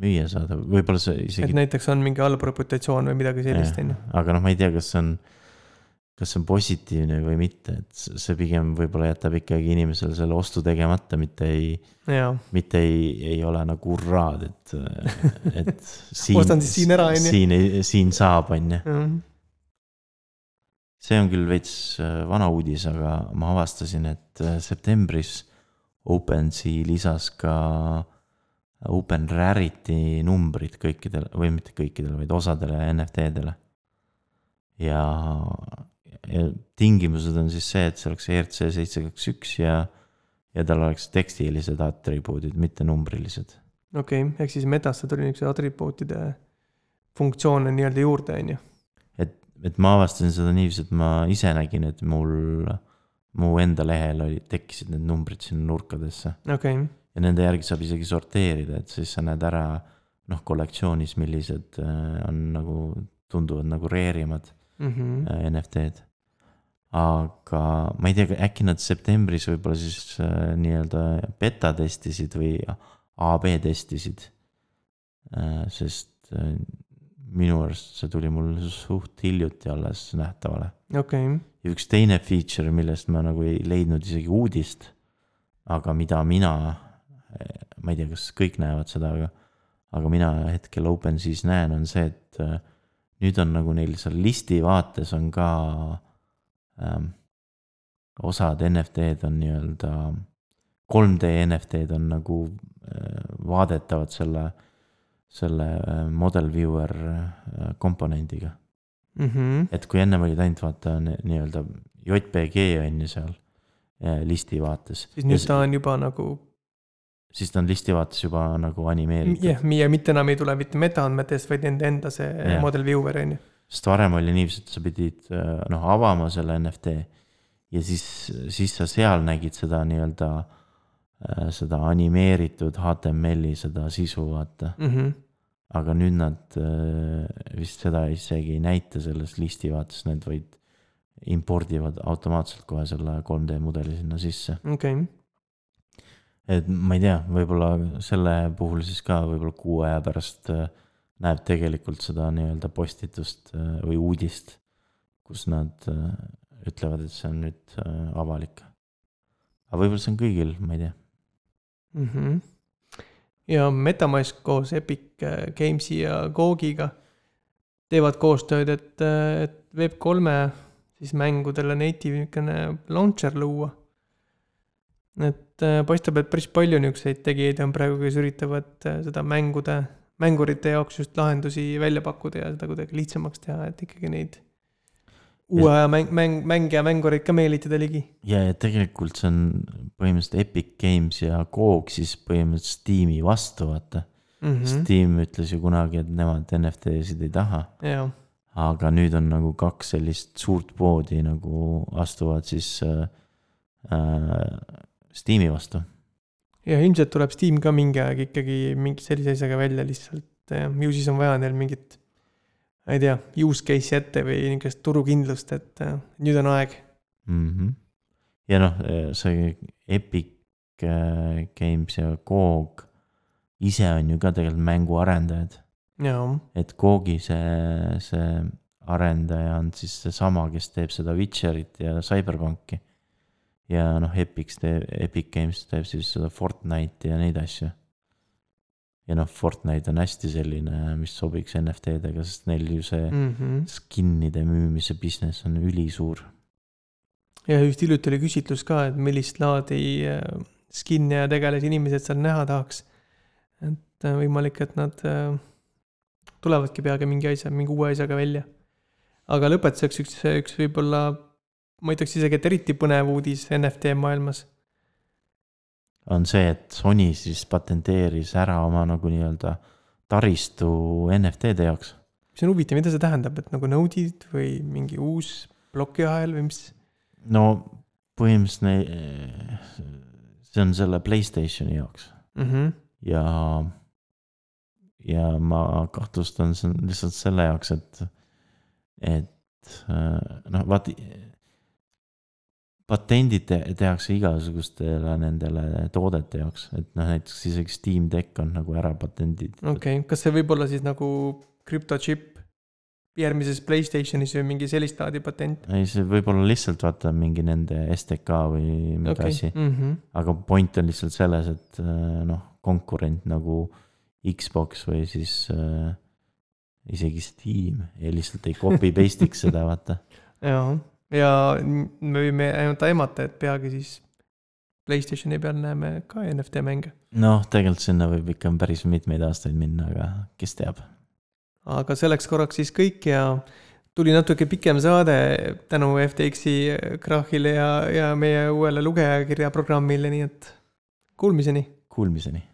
müüa saada, võib-olla see isegi. et näiteks on mingi halb reputatsioon või midagi sellist, on ju. aga noh, ma ei tea, kas see on, kas see on positiivne või mitte, et see pigem võib-olla jätab ikkagi inimesele selle ostu tegemata, mitte ei, mitte ei, ei ole nagu hurraad, et, et siin ostan siis siin ära, on ju. siin, siin saab, on ju see on küll veits äh, vana uudis, aga ma avastasin, et äh, septembris OpenSea lisas ka Open Rarity numbrid kõikidele või mitte kõikidele, vaid osadele NFT-dele. ja, ja tingimused on siis see, et see oleks ERC seitse kaks üks ja, ja tal oleks tekstilised atribuudid, mitte numbrilised. okei okay,, ehk siis metasse tuli niisuguse atribuutide funktsioone nii-öelda juurde, on ju et ma avastasin seda niiviisi, et ma ise nägin, et mul, mu enda lehel oli, tekkisid need numbrid sinna nurkadesse okay.. ja nende järgi saab isegi sorteerida, et siis sa näed ära noh, kollektsioonis, millised äh, on nagu, tunduvad nagu rare imad mm -hmm. NFT-d. Aga ma ei tea, äkki nad septembris võib-olla siis äh, nii-öelda beta testisid või AB testisid. sest minu arust see tuli mul suht hiljuti alles nähtavale. okei okay.. ja üks teine feature, millest ma nagu ei leidnud isegi uudist, aga mida mina, ma ei tea, kas kõik näevad seda, aga, aga mina hetkel OpenSea's näen, on see, et äh, nüüd on nagu neil seal listi vaates on ka ähm, osad NFT-d on nii-öelda, 3D NFT-d on nagu äh, vaadetavad selle selle äh, model viewer äh, komponendiga mm. -hmm. et kui ennem olid ainult vaata nii-öelda JPG on ju seal äh, listi vaates. siis nüüd ta on juba nagu. siis ta on listi vaates juba nagu animeeritud. jah ja mitte enam ei tule mitte metaandmetest, vaid nende enda see yeah. model viewer on ju. Sest varem oli niiviisi, et sa pidid noh avama selle NFT ja siis, siis sa seal nägid seda nii-öelda äh, Äh, seda animeeritud HTML-i seda sisu, vaata mm. -hmm. aga nüüd nad äh, vist seda isegi ei näita selles listi vaates, need vaid impordivad automaatselt kohe selle 3D mudeli sinna sisse. okei okay. et ma ei tea, võib-olla selle puhul siis ka võib-olla kuu aja pärast äh, näeb tegelikult seda nii-öelda postitust või uudist, kus nad ütlevad, et see on nüüd avalik. aga võib-olla see on kõigil, ma ei tea mm. -hmm. ja Metamask koos Epic äh, Games'i ja Gogiga teevad koostööd, et, äh, et Web3-e siis mängudele native niisugune launcher luua. et äh, paistab, et päris palju niisuguseid tegijaid on praegu, kes üritavad seda mängude, mängurite jaoks just lahendusi välja pakkuda ja seda kuidagi lihtsamaks teha, et ikkagi neid uue aja mäng, mäng, mängija, mängureid ka meelitada ligi. ja, ja tegelikult see on põhimõtteliselt Epic Games ja Coog siis põhimõtteliselt Steam'i vastu, vaata mm. -hmm. Steam ütles ju kunagi, et nemad NFT-sid ei taha. aga nüüd on nagu kaks sellist suurt poodi nagu astuvad siis äh, äh, Steam'i vastu. Ja ilmselt tuleb Steam ka mingi aeg ikkagi mingi sellise asjaga välja lihtsalt, ju siis on vaja neil mingit ma ei tea, use case'i ette või niisugust turukindlust, et äh, nüüd on aeg mm. -hmm. ja noh, see Epic äh, Games ja GOG ise on ju ka tegelikult mänguarendajad. et GOG-i see, see arendaja on siis seesama, kes teeb seda Witcherit ja Cyberpunki. Ja noh, Epic teeb, Epic Games teeb siis seda Fortnite'i ja neid asju ja noh, Fortnite on hästi selline, mis sobiks NFT-dega, sest neil ju see mm -hmm. skin'ide müümise business on ülisuur. ja just hiljuti oli küsitlus ka, et millist laadi äh, skin'e ja tegelasi inimesed seal näha tahaks. et äh, võimalik, et nad äh, tulevadki peagi mingi asja, mingi uue asjaga välja. aga lõpetuseks üks, üks võib-olla, ma ütleks isegi, et eriti põnev uudis NFT maailmas on see, et Sony siis patenteeris ära oma nagu nii-öelda taristu NFT-de jaoks. see on huvitav, mida see tähendab, et nagu node'id või mingi uus plokiahel või mis? no põhimõtteliselt see on selle Playstationi jaoks mm. -hmm. ja, ja ma kahtlustan, see on lihtsalt selle jaoks, et, et noh, vaata patendid tehakse igasugustele nendele toodete jaoks, et noh, näiteks isegi Steam Deck on nagu ära patendid. okei okay., kas see võib olla siis nagu krüptochip järgmises Playstationis või mingi sellist laadi patent? ei, see võib olla lihtsalt vaata mingi nende STK või mingi okay. asi mm. -hmm. aga point on lihtsalt selles, et äh, noh, konkurent nagu Xbox või siis äh, isegi Steam ja lihtsalt ei copy paste'iks seda, vaata. jaa ja me võime ainult aimata, et peagi siis Playstationi peal näeme ka NFT mänge. noh, tegelikult sinna võib ikka päris mitmeid aastaid minna, aga kes teab. aga selleks korraks siis kõik ja tuli natuke pikem saade tänu FTX-i krahhile ja, ja meie uuele lugejakirja programmile, nii et kuulmiseni. Kuulmiseni